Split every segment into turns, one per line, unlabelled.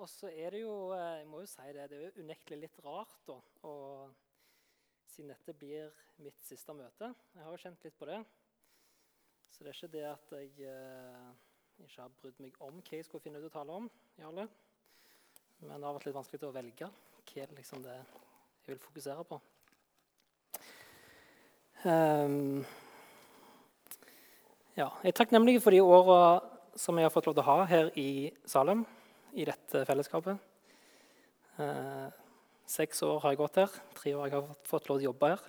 og så er det jo eh, jeg må jo si det, det er jo unektelig litt rart, da. Og siden dette blir mitt siste møte. Jeg har jo kjent litt på det. Så det er ikke det at jeg eh, ikke har brydd meg om hva jeg skulle finne ut å tale om. Jarle. Men det har vært litt vanskelig å velge hva liksom det jeg vil fokusere på. Um, ja, jeg er takknemlig for de åra som jeg har fått lov til å ha her i Salem i dette fellesskapet. Eh, seks år har jeg gått her. Tre år har jeg fått lov til å jobbe her.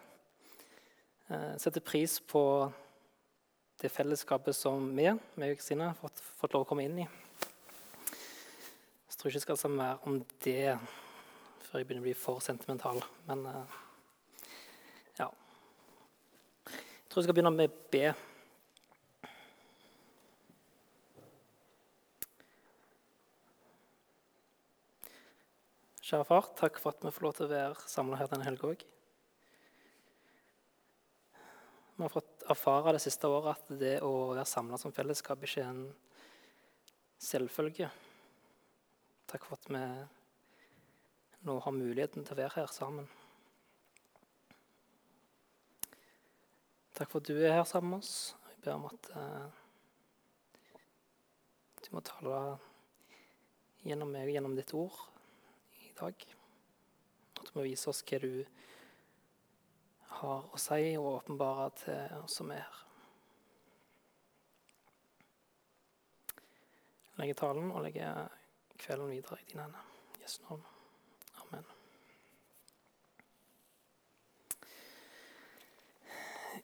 Eh, setter pris på det fellesskapet som vi, meg og Kristine, har fått, fått, lov å komme inn i. Jeg tror ikke jeg skal si mer om det før jeg begynner å bli for sentimental. Men eh, ja. Jeg tror jeg skal begynne med B. Kjære far, takk for at vi får lov til å være samla her denne helga òg. Vi har fått erfare det siste året at det å være samla som fellesskap ikke er en selvfølge. Takk for at vi nå har muligheten til å være her sammen. Takk for at du er her sammen med oss. Jeg ber om at uh, du må tale gjennom meg og gjennom ditt ord dag. At du må vise oss hva du har å si, og åpenbare til oss som er her. Jeg talen og legger kvelden videre i dine hender. Jesu navn. Amen.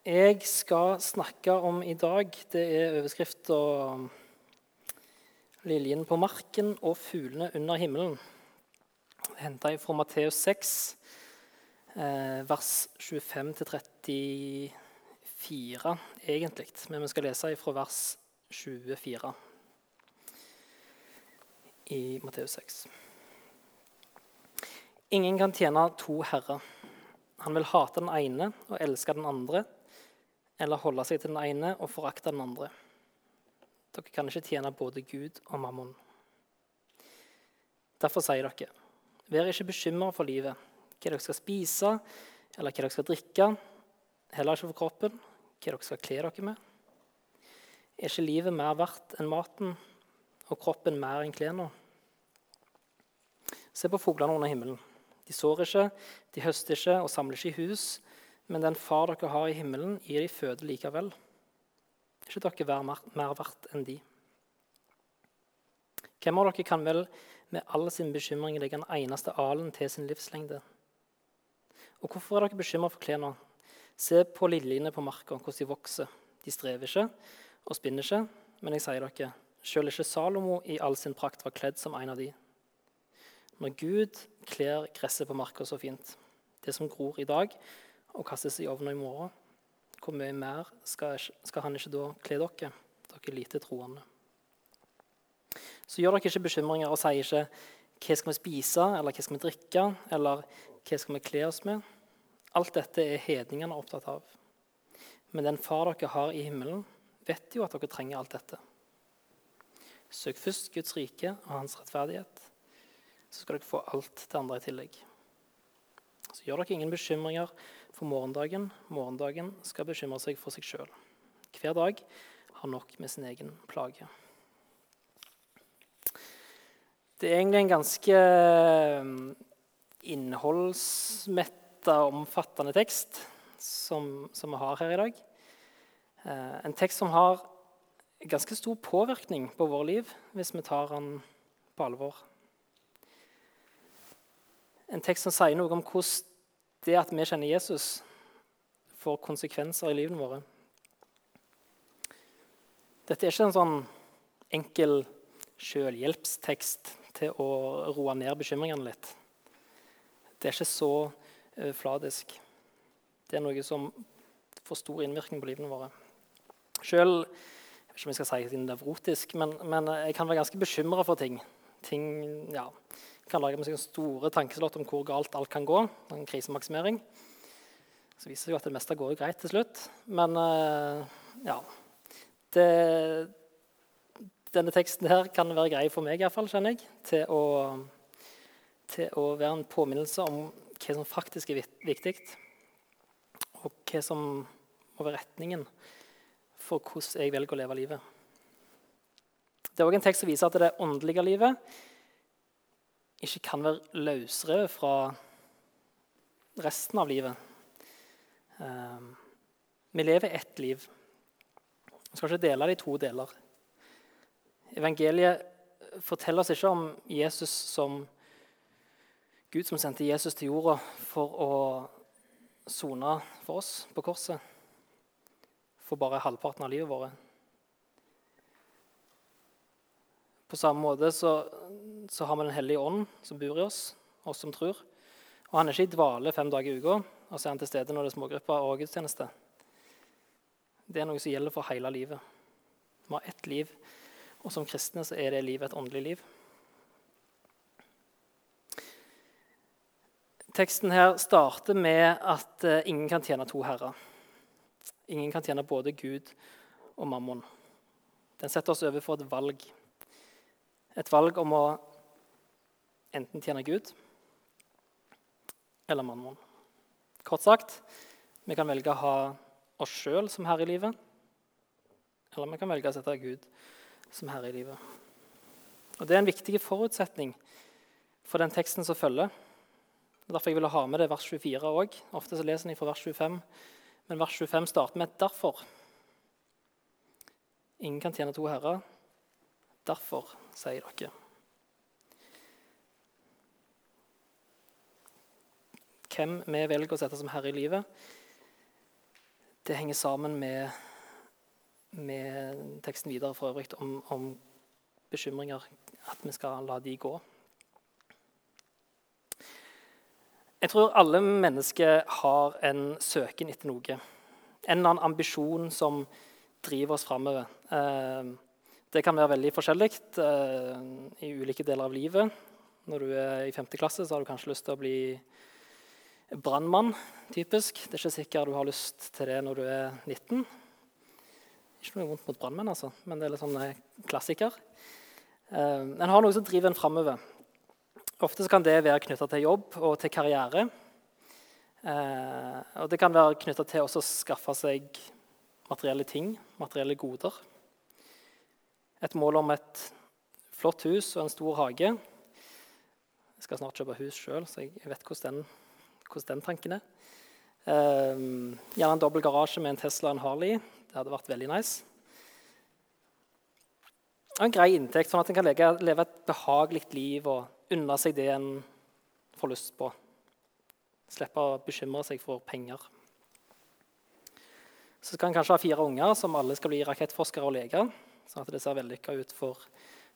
Jeg skal snakke om i dag Det er overskrifta 'Liljen på marken og fuglene under himmelen' henta fra Matteus 6, eh, vers 25-34, egentlig. Men vi skal lese fra vers 24 i Matteus 6. Ingen kan tjene to herrer. Han vil hate den ene og elske den andre, eller holde seg til den ene og forakte den andre. Dere kan ikke tjene både Gud og mammon. Derfor sier dere Vær ikke bekymra for livet, hva dere skal spise eller hva dere skal drikke. Heller ikke for kroppen, hva dere skal kle dere med. Er ikke livet mer verdt enn maten og kroppen mer enn klærne? Se på fuglene under himmelen. De sår ikke, de høster ikke og samler ikke i hus, men den far dere har i himmelen, gir de føde likevel. Er ikke dere mer, verdt enn de? Hvem av dere kan vel med all sin bekymring legge en eneste alen til sin livslengde. Og hvorfor er dere bekymra for klærne? Se på liljene på marka, hvordan de vokser. De strever ikke og spinner ikke, men jeg sier dere, selv ikke Salomo i all sin prakt var kledd som en av de. Når Gud kler gresset på marka så fint, det som gror i dag og kastes i ovnen i morgen, hvor mye mer skal, skal han ikke da kle dere, dere lite troende? Så gjør dere ikke bekymringer og sier ikke hva skal vi spise, eller hva skal vi drikke, eller hva skal vi kle oss med. Alt dette er hedningene opptatt av. Men den far dere har i himmelen, vet jo at dere trenger alt dette. Søk først Guds rike og hans rettferdighet, så skal dere få alt det andre i tillegg. Så gjør dere ingen bekymringer for morgendagen. Morgendagen skal bekymre seg for seg sjøl. Hver dag har nok med sin egen plage. Det er egentlig en ganske innholdsmetta og omfattende tekst som, som, vi har her i dag. Eh, en tekst som har ganske stor påvirkning på vårt liv hvis vi tar den på alvor. En tekst som sier noe om hvordan det at vi kjenner Jesus, får konsekvenser i livene våre. Dette er ikke en sånn enkel selvhjelpstekst til å roe ned bekymringene litt. Det er ikke så uh, fladisk. Det er noe som får stor innvirkning på livene våre. Vet ikke om jeg skal si det nevrotisk, men, men, jeg kan være ganske bekymra for ting. ting ja, kan lage meg store tankeslott om hvor galt alt kan gå. En krisemaksimering. Så viser det jo at det meste går greit til slutt. Men uh, ja det, denne teksten her kan være grei for meg, i hvert fall, kjenner jeg, til å, til å være en påminnelse om hva som faktisk er viktig, og hva som må være retningen for hvordan jeg velger å leve livet. Det er også en tekst som viser at det åndelige livet ikke kan være løsrevet fra resten av livet. Ehm, vi lever ett liv. Vi skal ikke dele det i to deler. Evangeliet forteller oss ikke om Jesus som Gud som sendte Jesus til jorda for å sone for oss på korset for bare halvparten av livet vårt. På samme måte så, så har vi Den hellige ånd som bor i oss, oss som tror. Og Han er ikke i dvale fem dager i uka, og så er han til stede når det er smågrupper og gudstjeneste. Det er noe som gjelder for hele livet. Vi har ett liv og som kristne så er det livet et åndelig liv. Teksten her starter med at uh, ingen kan tjene to herrer. Ingen kan tjene både Gud og mammon. Den setter oss over for et valg. Et valg om å enten tjene Gud eller mammon. Kort sagt vi kan velge å ha oss sjøl som herre i livet, eller vi kan velge å sette Gud som herre i livet. Og Det er en viktig forutsetning for den teksten som følger. Er Derfor jeg ville ha med det vers 24 òg. Ofte så leser en fra vers 25, men vers 25 starter med et 'derfor'. Ingen kan tjene to herrer. Derfor sier dere. Hvem vi velger å sette som herre i livet, det henger sammen med med teksten videre for øvrig om, om bekymringer, at vi skal la de gå. Jeg tror alle mennesker har en søken etter noe. En eller annen ambisjon som driver oss framover. Eh, det kan være veldig forskjellig eh, i ulike deler av livet. Når du er i 5. klasse, så har du kanskje lyst til å bli brannmann. typisk. Det er ikke sikkert du har lyst til det når du er 19. Ikke noe vondt mot brannmenn, altså, men det er litt sånn eh, klassiker. Uh, en har noe som driver en framover. Ofte kan det være knytta til jobb og til karriere. Uh, og det kan være knytta til å skaffe seg materielle ting, materielle goder. Et mål om et flott hus og en stor hage. Jeg skal snart kjøpe hus sjøl, så jeg vet hvordan den, hvordan den tanken er. Uh, gjerne en dobbel garasje med en Tesla og en Harley. Det hadde vært veldig nice. Og en grei inntekt, sånn at en kan leve et behagelig liv og unne seg det en får lyst på. Slippe å bekymre seg for penger. Så skal en kanskje ha fire unger som alle skal bli rakettforskere og leger. Sånn at det ser vellykka ut for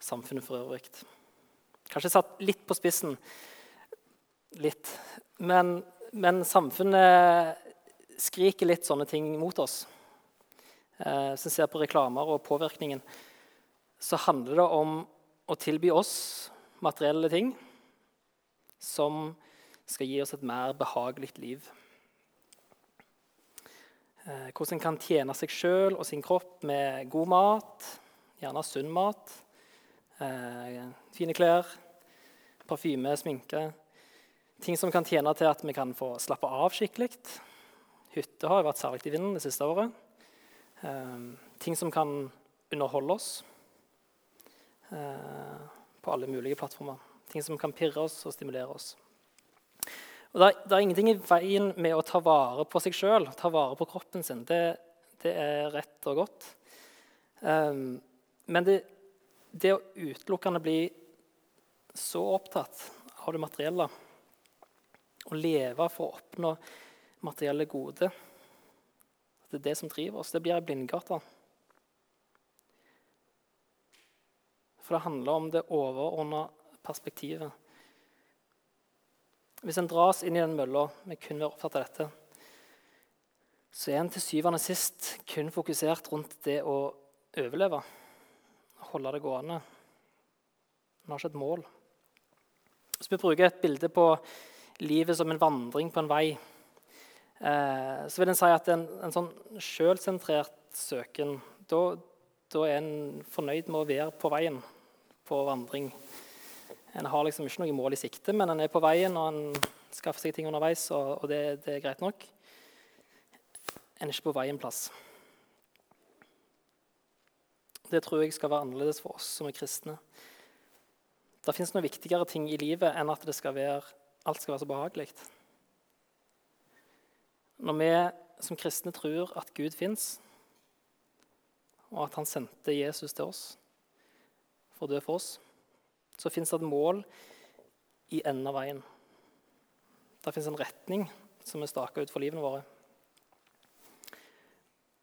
samfunnet for øvrig. Kanskje satt litt på spissen. Litt. Men, men samfunnet skriker litt sånne ting mot oss. Eh, en ser på reklamer og påvirkningen, så handler det om å tilby oss materielle ting som skal gi oss et mer behagelig liv. Eh, hvordan en kan tjene seg sjøl og sin kropp med god mat, gjerne sunn mat, eh, fine klær, parfyme, sminke. Ting som kan tjene til at vi kan få slappe av skikkelig. Hytte har vært særlig i vinden det siste året. Ehm, ting som kan underholde oss eh, på alle mulige plattformer. Ting som kan pirre oss og stimulere oss. Og det, er, det er ingenting i veien med å ta vare på seg sjøl, ta vare på kroppen sin. Det, det er rett og godt. Um, men det, det, å utelukkende bli så opptatt av det materielle, å leve for å oppnå materielle goder det er det som driver oss. Det blir ei blindgate. For det handler om det overordna perspektivet. Hvis en dras inn i den mølla med kun være opptatt av dette, så er en til syvende og sist kun fokusert rundt det å overleve. Holde det gående. En har ikke et mål. Hvis vi bruker et bilde på livet som en vandring på en vei, Eh, så vil en si at en, en sånn sjølsentrert søken da, da er en fornøyd med å være på veien, på vandring. En har liksom ikke noe mål i sikte, men en er på veien, og en skaffer seg ting underveis, og, og det, det, er greit nok. En er ikke på vei en plass. Det tror jeg skal være annerledes for oss som er kristne. Det fins noe viktigere ting i livet enn at skal være, alt skal være så behagelig. Når vi som kristne tror at Gud fins, og at han sendte Jesus til oss for å dø for oss, så fins det et mål i enden av veien. Det fins en retning som er staka ut for livene våre.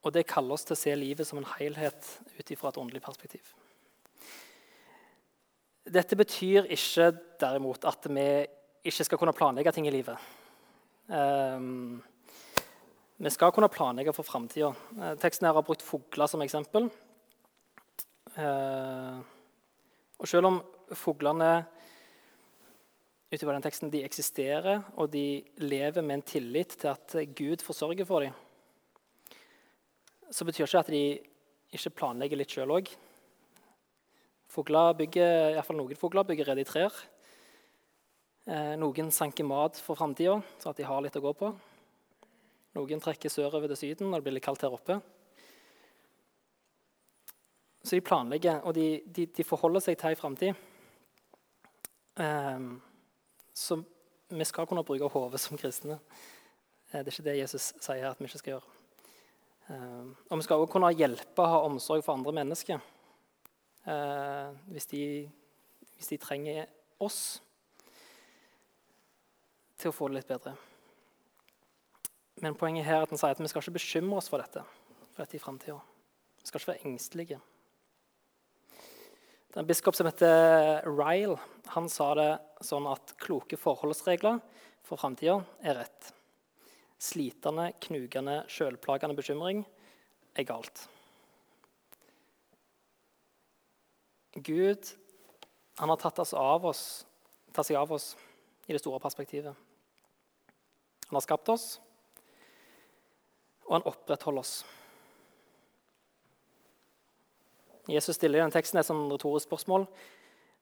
Og det kaller oss til å se livet som en helhet ut ifra et åndelig perspektiv. Dette betyr ikke derimot at vi ikke skal kunne planlegge ting i livet. Um, vi skal kunne planlegge for framtida. Eh, teksten her har brukt fugler som eksempel. Eh, og selv om fuglene utover den teksten, de eksisterer, og de lever med en tillit til at Gud forsørger for dem, så betyr ikke at de ikke planlegger litt sjøl òg. Noen fugler bygger rede i trær. Eh, noen sanker mat for framtida, så at de har litt å gå på. Noen trekker sørover til Syden når det blir litt kaldt her oppe. Så de planlegger, og de, de, de forholder seg til en framtid. Um, så vi skal kunne bruke hodet som kristne. Eh, det er ikke det Jesus sier at vi ikke skal gjøre. Um, og vi skal også kunne hjelpe og ha omsorg for andre mennesker uh, hvis, de, hvis de trenger oss til å få det litt bedre. Men poenget her er at han sier at vi skal ikke bekymre oss for dette, for dette i framtida. Vi skal ikke være engstelige. Det er en biskop som heter Ryle, han sa det sånn at kloke forholdsregler for framtida er rett. Slitende, knugende, sjølplagende bekymring er galt. Gud han har tatt, av oss, tatt seg av oss i det store perspektivet. Han har skapt oss, og han opprettholder oss. Jesus stiller i den teksten et sånn retorisk spørsmål.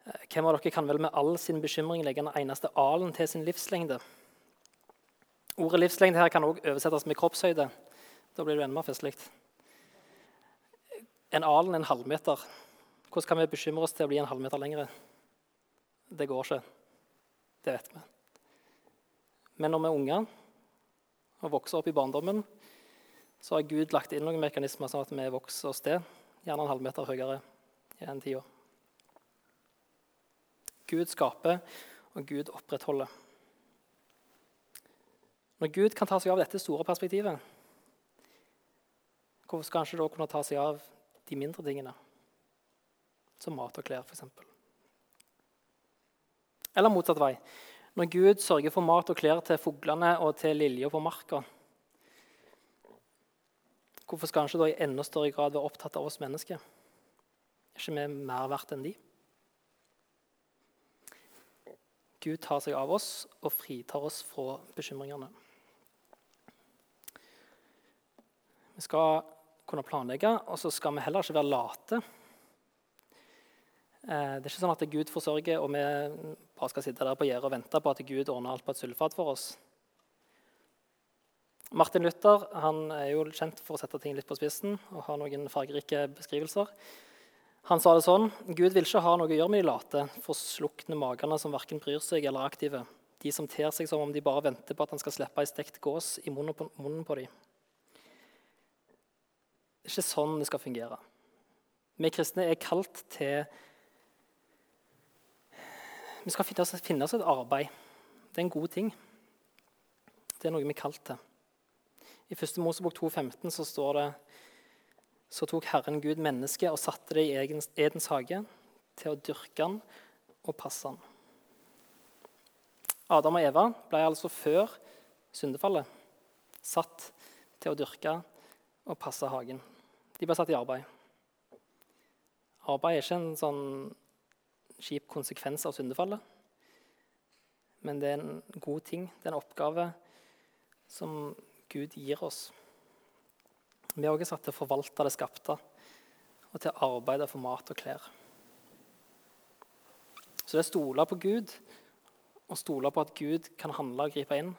Eh, hvem av dere kan vel med all sin bekymring legge en eneste alen til sin livslengde? Ordet livslengde her kan også oversettes med kroppshøyde. Da blir det enda mer festlig. En alen er en halvmeter. Hvordan kan vi bekymre oss til å bli en halvmeter lengre? Det går ikke. Det vet vi. Men når vi er unge og vokser opp i barndommen, så har Gud lagt inn noen mekanismer sånn at vi vokser oss til, gjerne en halvmeter høyere i den tida. Gud skaper, og Gud opprettholder. Når Gud kan ta seg av dette store perspektivet, hvorfor skal han ikke da kunne ta seg av de mindre tingene? Som mat og klær, f.eks. Eller motsatt vei. Når Gud sørger for mat og klær til fuglene og til lilja på marka, Hvorfor skal han ikke da i enda større grad være opptatt av oss mennesker? Er ikke vi mer verdt enn de? Gud tar seg av oss og fritar oss fra bekymringene. Vi skal kunne planlegge, og så skal vi heller ikke være late. Eh, det er ikke sånn at Gud forsørger, og vi bare skal sitte der på gjerdet og vente på at Gud ordner alt på et sølvfat for oss. Martin Luther han er jo kjent for å sette ting litt på spissen og har noen fargerike beskrivelser. Han sa det sånn Gud vil ikke ha noe å gjøre med de late, forslukne magene som verken bryr seg eller er aktive. De som ter seg som om de bare venter på at han skal slippe ei stekt gås i munnen på, munnen på dem. Det er ikke sånn det skal fungere. Vi kristne er kalt til Vi skal finne oss, finne oss et arbeid. Det er en god ting. Det er noe vi er kalt til. I 1. Mosebok 2,15 så står det så tok Herren Gud mennesket og satte det i Edens hage til å dyrke han og passe han. Adam og Eva ble altså før syndefallet satt til å dyrke og passe hagen. De ble satt i arbeid. Arbeid er ikke en sånn kjip konsekvens av syndefallet. Men det er en god ting. Det er en oppgave som Gud gir oss. Vi er også satt til å forvalte det skapte og til å arbeide for mat og klær. Så det å stole på Gud og stole på at Gud kan handle og gripe inn,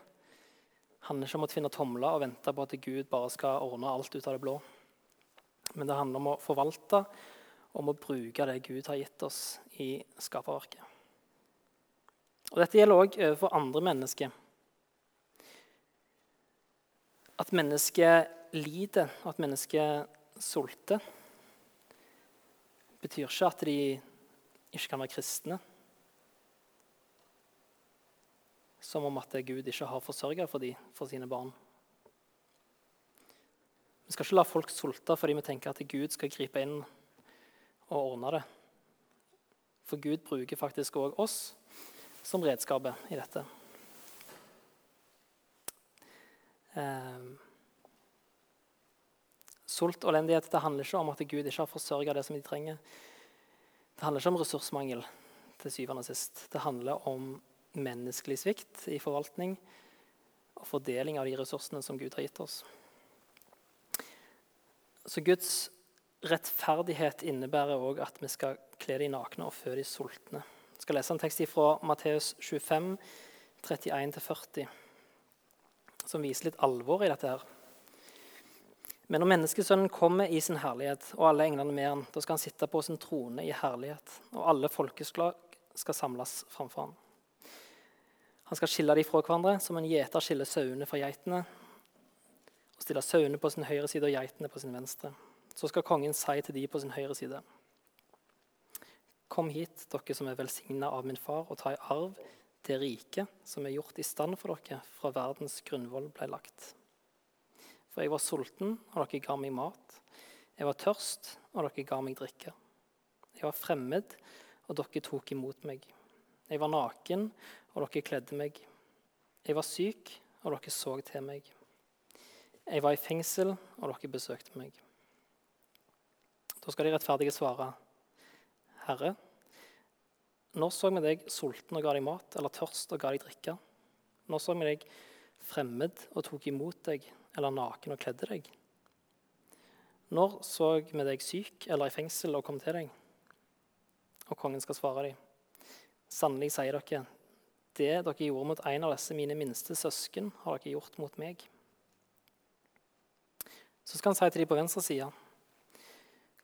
handler ikke om å finne tomler og vente på at Gud bare skal ordne alt ut av det blå. Men det handler om å forvalte og om å bruke det Gud har gitt oss i skaperverket. Og Dette gjelder òg overfor andre mennesker. At mennesket lider, at mennesket sulter, betyr ikke at de ikke kan være kristne. Som om at Gud ikke har forsørga for, de, for sine barn. Vi skal ikke la folk sulte fordi vi tenker at Gud skal gripe inn og ordne det. For Gud bruker faktisk òg oss som redskapet i dette. Eh, sult og elendighet det handler ikke om at Gud ikke har forsørga det som de trenger. Det handler ikke om ressursmangel til syvende og sist. Det handler om menneskelig svikt i forvaltning og fordeling av de ressursene som Gud har gitt oss. Så Guds rettferdighet innebærer òg at vi skal kle de nakne og fø de sultne. Jeg skal lese en tekst fra Matteus 25, 31-40, som viser litt alvor i dette. her. Men når menneskesønnen kommer i sin herlighet, og alle englene med han, da skal han sitte på sin trone i herlighet, og alle folkeslag skal samles framfor han. Han skal skille dem fra hverandre, som en gjeter skiller sauene fra geitene, og stille sauene på sin høyre side og geitene på sin venstre. Så skal kongen si til de på sin høyre side.: Kom hit, dere som er velsigna av min far, og ta i arv det riket som er gjort i stand for dere fra verdens grunnvoll ble lagt. For jeg var sulten, og dere ga meg mat. Jeg var tørst, og dere ga meg drikke. Jeg var fremmed, og dere tok imot meg. Jeg var naken, og dere kledde meg. Jeg var syk, og dere så til meg. Jeg var i fengsel, og dere besøkte meg. Da skal de rettferdige svare, Herre, når så vi deg sulten og ga deg mat, eller tørst og ga deg drikke? Når så vi deg fremmed og tok imot deg, eller naken og kledde deg? Når så vi deg syk eller i fengsel og kom til deg? Og kongen skal svare dem. Sannelig sier dere, det dere gjorde mot en av disse mine minste søsken, har dere gjort mot meg. Så skal han si til de på venstre side.: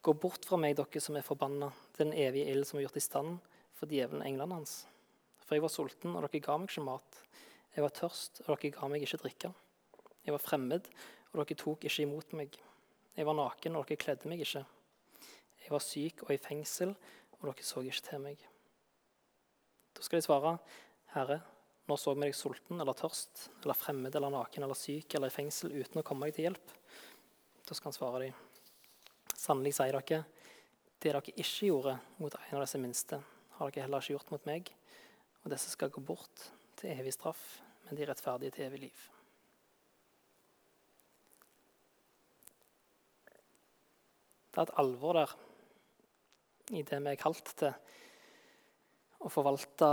Gå bort fra meg, dere som er forbanna, den evige ild som er gjort i stand for djevelen englene hans. For jeg var sulten, og dere ga meg ikke mat. Jeg var tørst, og dere ga meg ikke drikke. Jeg var fremmed, og dere tok ikke imot meg. Jeg var naken, og dere kledde meg ikke. Jeg var syk og i fengsel, og dere så ikke til meg. Da skal de svare, Herre, når så vi deg sulten eller tørst eller fremmed eller naken eller syk eller i fengsel uten å komme deg til hjelp? Da skal han svare dem. Sannelig sier dere, det dere ikke gjorde mot en av disse minste, har dere heller ikke gjort mot meg. Og disse skal gå bort til evig straff, men de rettferdige til evig liv. Det er et alvor der i det vi er kalt til å forvalte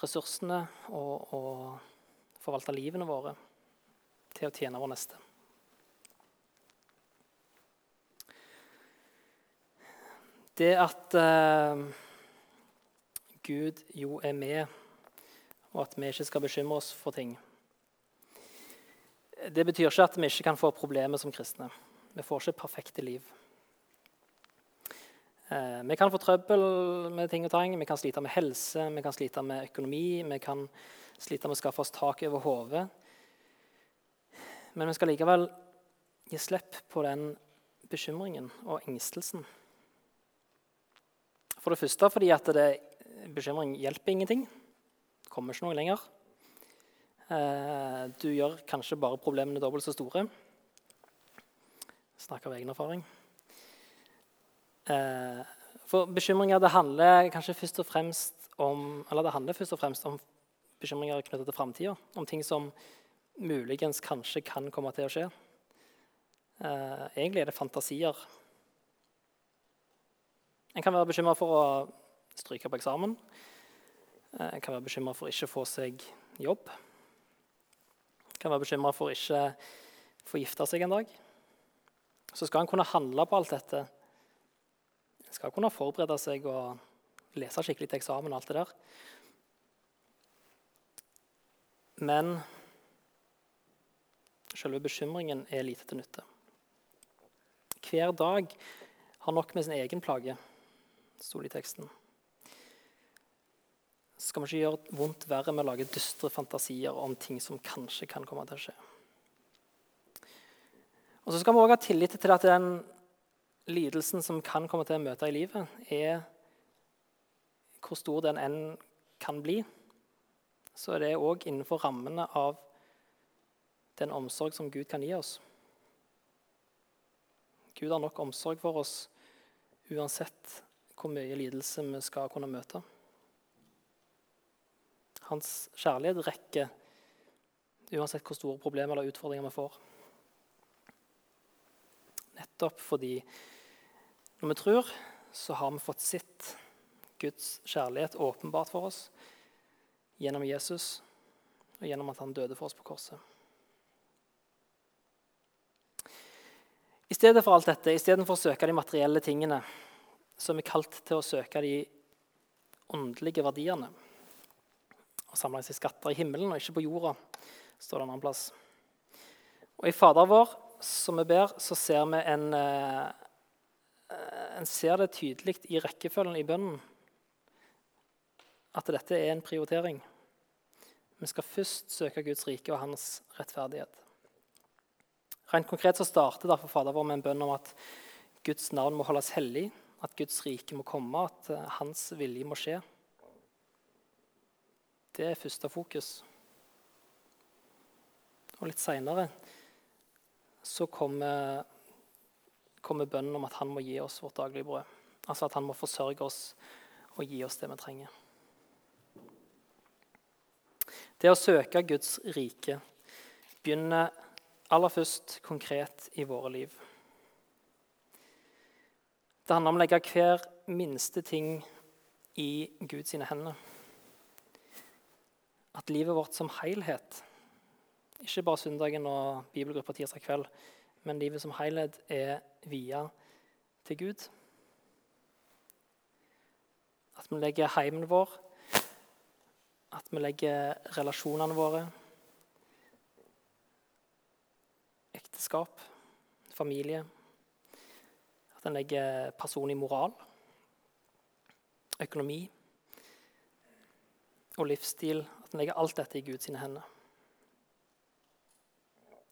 ressursene og, og forvalte livene våre til å tjene vår neste. Det at uh, Gud jo er med, og at vi ikke skal bekymre oss for ting Det betyr ikke at vi ikke kan få problemer som kristne. Vi får ikke perfekte liv. Eh, vi kan få trøbbel med ting og tang, vi kan slite med helse, vi kan slite med økonomi, vi kan slite med å skaffe oss tak over hodet. Men vi skal likevel gi slipp på den bekymringen og engstelsen. For det første fordi at det, bekymring hjelper ingenting. Kommer ikke noe lenger. Eh, du gjør kanskje bare problemene dobbelt så store. Jeg snakker av egen erfaring. Eh, for bekymringer det handler kanskje først og fremst om eller det handler først og fremst om bekymringer knyttet til framtida. Om ting som muligens kanskje kan komme til å skje. Eh, egentlig er det fantasier. En kan være bekymra for å stryke på eksamen. Eh, en kan være bekymra for ikke å få seg jobb. En kan være bekymra for ikke å få gifte seg en dag. Så skal en kunne handle på alt dette En skal kunne forberede seg og lese skikkelig til eksamen og alt det der. Men selve bekymringen er lite til nytte. Hver dag har nok med sin egen plage, sto det i teksten. Skal vi ikke gjøre vondt verre med å lage dystre fantasier om ting som kanskje kan komme til å skje. Og så skal vi også ha tillit til at den lidelsen som kan komme til å møte i livet, er hvor stor den enn kan bli. Så er det òg innenfor rammene av den omsorg som Gud kan gi oss. Gud har nok omsorg for oss uansett hvor mye lidelse vi skal kunne møte. Hans kjærlighet rekker uansett hvor store problemer eller utfordringer vi får. Nettopp fordi når vi tror, så har vi fått sitt Guds kjærlighet åpenbart for oss gjennom Jesus og gjennom at han døde for oss på korset. I stedet for alt dette, istedenfor å søke de materielle tingene, så er vi kalt til å søke de åndelige verdiene. Og samle seg skatter i himmelen og ikke på jorda, står det en annen plass. Og i Fader vår, som vi ber, så ser vi en, eh, en ser det tydelig i rekkefølgen i bønnen at dette er en prioritering. Vi skal først søke Guds rike og hans rettferdighet. Rent konkret så starter derfor Fader vår med en bønn om at Guds navn må holdes hellig, at Guds rike må komme, at eh, hans vilje må skje. Det er første fokus. Og litt seinere så kommer, kommer bønnen om at han må gi oss vårt daglige brød. Altså at han må forsørge oss og gi oss det vi trenger. Det å søke Guds rike begynner aller først konkret i våre liv. Det handler om å legge hver minste ting i Guds hender. At livet vårt som helhet ikke bare søndagen og bibelgruppa tirsdag kveld, men livet som helhet er via til Gud. At vi legger heimen vår, at vi legger relasjonene våre, ekteskap, familie At en legger personlig moral, økonomi og livsstil. At en legger alt dette i Guds hender.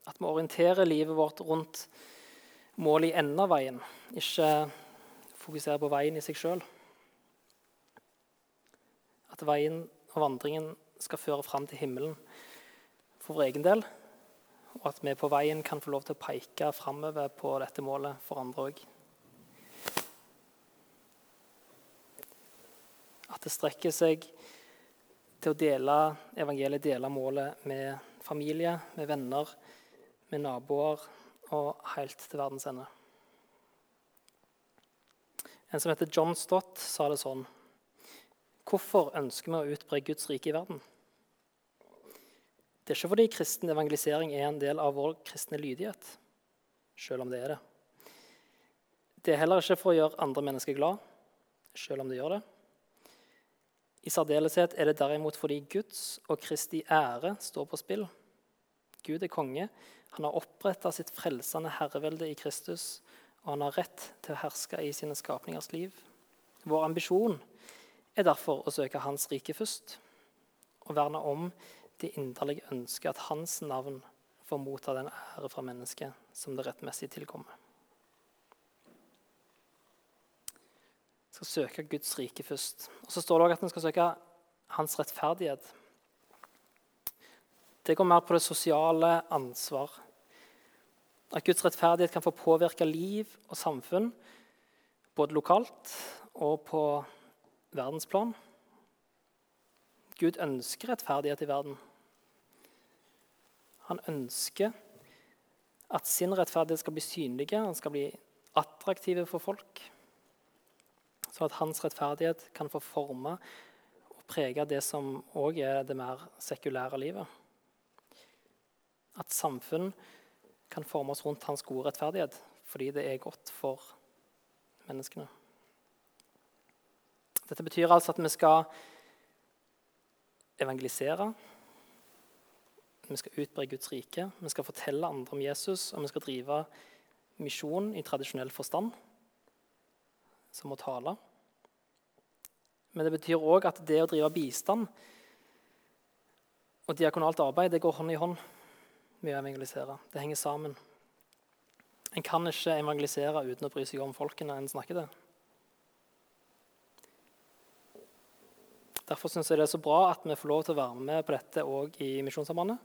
At vi orienterer livet vårt rundt målet i enden av veien, ikke fokuserer på veien i seg sjøl. At veien og vandringen skal føre fram til himmelen for vår egen del, og at vi på veien kan få lov til å peke framover på dette målet for andre òg. At det strekker seg til å dele evangeliet, dele målet med familie, med venner, med naboer og helt til verdens ende. En som heter John Stott, sa det sånn Hvorfor ønsker vi å utbre Guds rike i verden? Det er ikke fordi kristen evangelisering er en del av vår kristne lydighet, selv om det er det. Det er heller ikke for å gjøre andre mennesker glad, selv om det gjør det. I særdeleshet er det derimot fordi Guds og Kristi ære står på spill. Gud er konge, han har oppretta sitt frelsende herrevelde i Kristus, og han har rett til å herske i sine skapningers liv. Vår ambisjon er derfor å søke Hans rike først og verne om det inderlige ønsket at Hans navn får motta den ære fra mennesket som det rettmessig tilkommer. Skal søke Guds rike først. Og Så står det også at en skal søke Hans rettferdighet. Det går mer på det sosiale ansvar. At Guds rettferdighet kan få påvirke liv og samfunn, både lokalt og på verdensplan. Gud ønsker rettferdighet i verden. Han ønsker at sin rettferdighet skal bli synlig, han skal bli attraktiv for folk. Sånn at hans rettferdighet kan få forme og prege det som òg er det mer sekulære livet at samfunn kan forme oss rundt hans gode rettferdighet fordi det er godt for menneskene. Dette betyr altså at vi skal evangelisere. Vi skal utbre Guds rike, vi skal fortelle andre om Jesus, og vi skal drive misjon i tradisjonell forstand, som å tale. Men det betyr òg at det å drive bistand og diakonalt arbeid det går hånd i hånd med å evangelisere. Det henger sammen. En kan ikke evangelisere uten å bry seg om folkene en snakker til. Derfor syns jeg det er så bra at vi får lov til å være med på dette òg i Misjonssambandet.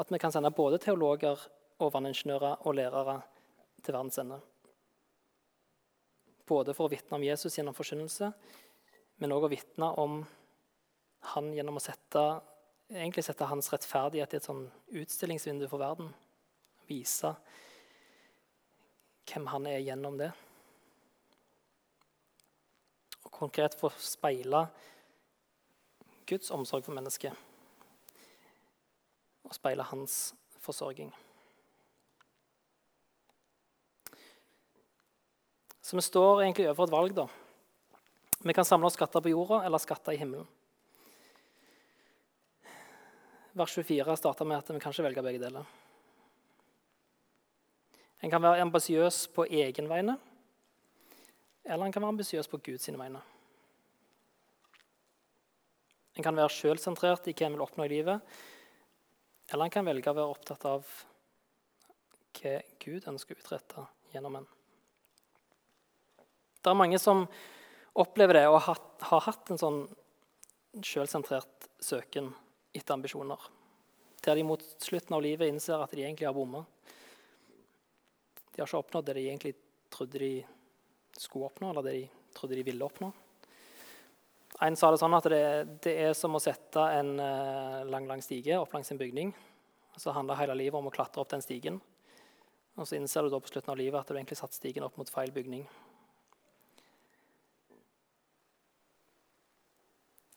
At vi kan sende både teologer og vanningeniører og lærere til verdens ende. Både for å vitne om Jesus gjennom forkynnelse, men òg å vitne om han gjennom å sette, sette hans rettferdighet i et sånn utstillingsvindu for verden. Vise hvem han er gjennom det. Og konkret få speile Guds omsorg for mennesket og speile hans forsørging. Så vi står egentlig overfor et valg. da. Vi kan samle oss skatter på jorda eller skatter i himmelen. Vers 24 starter med at vi kan ikke velge begge deler. En kan være ambisiøs på egen vegne, eller en kan være ambisiøs på Guds vegne. En kan være sjølsentrert i hva en vil oppnå i livet, eller en kan velge å være opptatt av hva Gud ønsker å utrette gjennom en. Det er mange som opplever det og har hatt en sånn sjølsentrert søken etter ambisjoner. Der de mot slutten av livet innser at de egentlig har bomma. De har ikke oppnådd det de egentlig trodde de skulle oppnå, eller det de trodde de ville oppnå. En sa det sånn at det, det er som å sette en uh, lang lang stige opp langs en bygning. Så handler hele livet om å klatre opp den stigen. Og så innser du da på slutten av livet at du egentlig satt stigen opp mot feil bygning.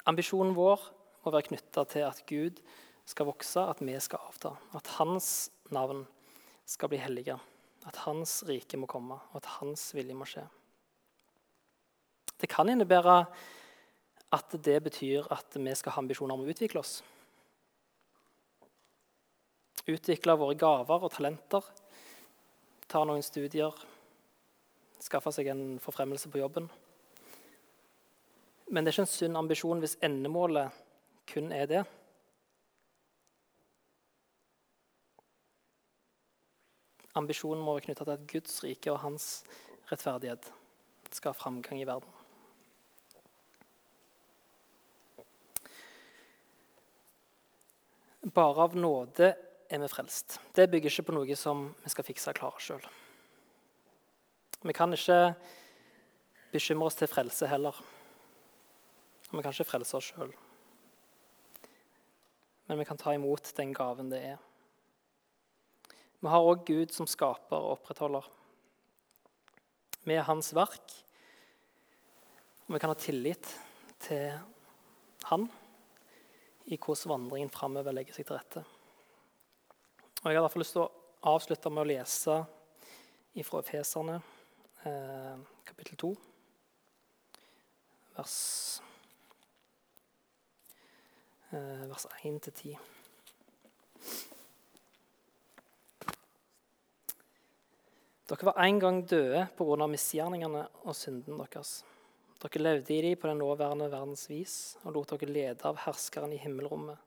Ambisjonen vår må være knytta til at Gud skal vokse, at vi skal avta. At hans navn skal bli hellige. At hans rike må komme, og at hans vilje må skje. Det kan innebære at det betyr at vi skal ha ambisjoner om å utvikle oss. Utvikle våre gaver og talenter. Ta noen studier. Skaffe seg en forfremmelse på jobben. Men det er ikke en sunn ambisjon hvis endemålet kun er det. Ambisjonen må være knytta til at Guds rike og hans rettferdighet skal ha framgang i verden. Bare av nåde er vi frelst. Det bygger ikke på noe som vi skal fikse og klare sjøl. Vi kan ikke bekymre oss til frelse heller. Og vi kan ikke frelse oss sjøl. Men vi kan ta imot den gaven det er. Vi har òg Gud som skaper og opprettholder. Vi er hans verk, og vi kan ha tillit til han i hvordan vandringen framover legger seg til rette. Og Jeg har derfor lyst til å avslutte med å lese fra Efeserne, eh, kapittel 2, vers vers 1-10. Dere var en gang døde pga. misgjerningene og synden deres. Dere levde i dem på den nåværende verdens vis og lot dere lede av herskeren i himmelrommet,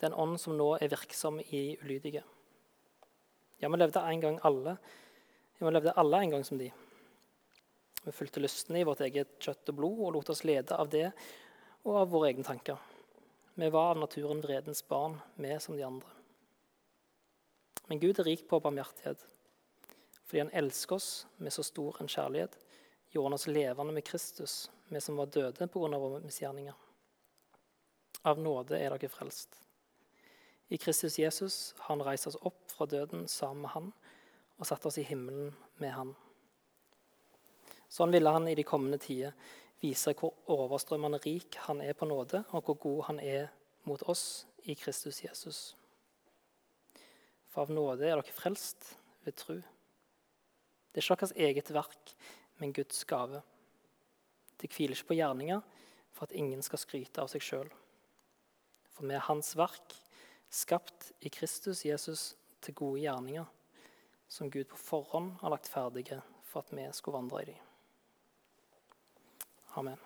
den ånd som nå er virksom i ulydige. Ja, vi levde en gang alle. Ja, vi levde alle en gang som de. Vi fulgte lystne i vårt eget kjøtt og blod og lot oss lede av det og av våre egne tanker. Vi var av naturen vredens barn, vi som de andre. Men Gud er rik på barmhjertighet. Fordi han elsker oss med så stor en kjærlighet, gjorde han oss levende med Kristus, vi som var døde pga. våre misgjerninger. Av nåde er dere frelst. I Kristus Jesus har han reist oss opp fra døden sammen med han og satt oss i himmelen med han. Sånn ville han i de kommende tider vise hvor overstrømmende rik han er på nåde, og hvor god han er mot oss i Kristus Jesus. For av nåde er dere frelst ved tro. Det er ikke deres eget verk, men Guds gave. Det hviler ikke på gjerninger for at ingen skal skryte av seg sjøl. For vi er Hans verk, skapt i Kristus Jesus til gode gjerninger, som Gud på forhånd har lagt ferdige for at vi skulle vandre i dem. Amen.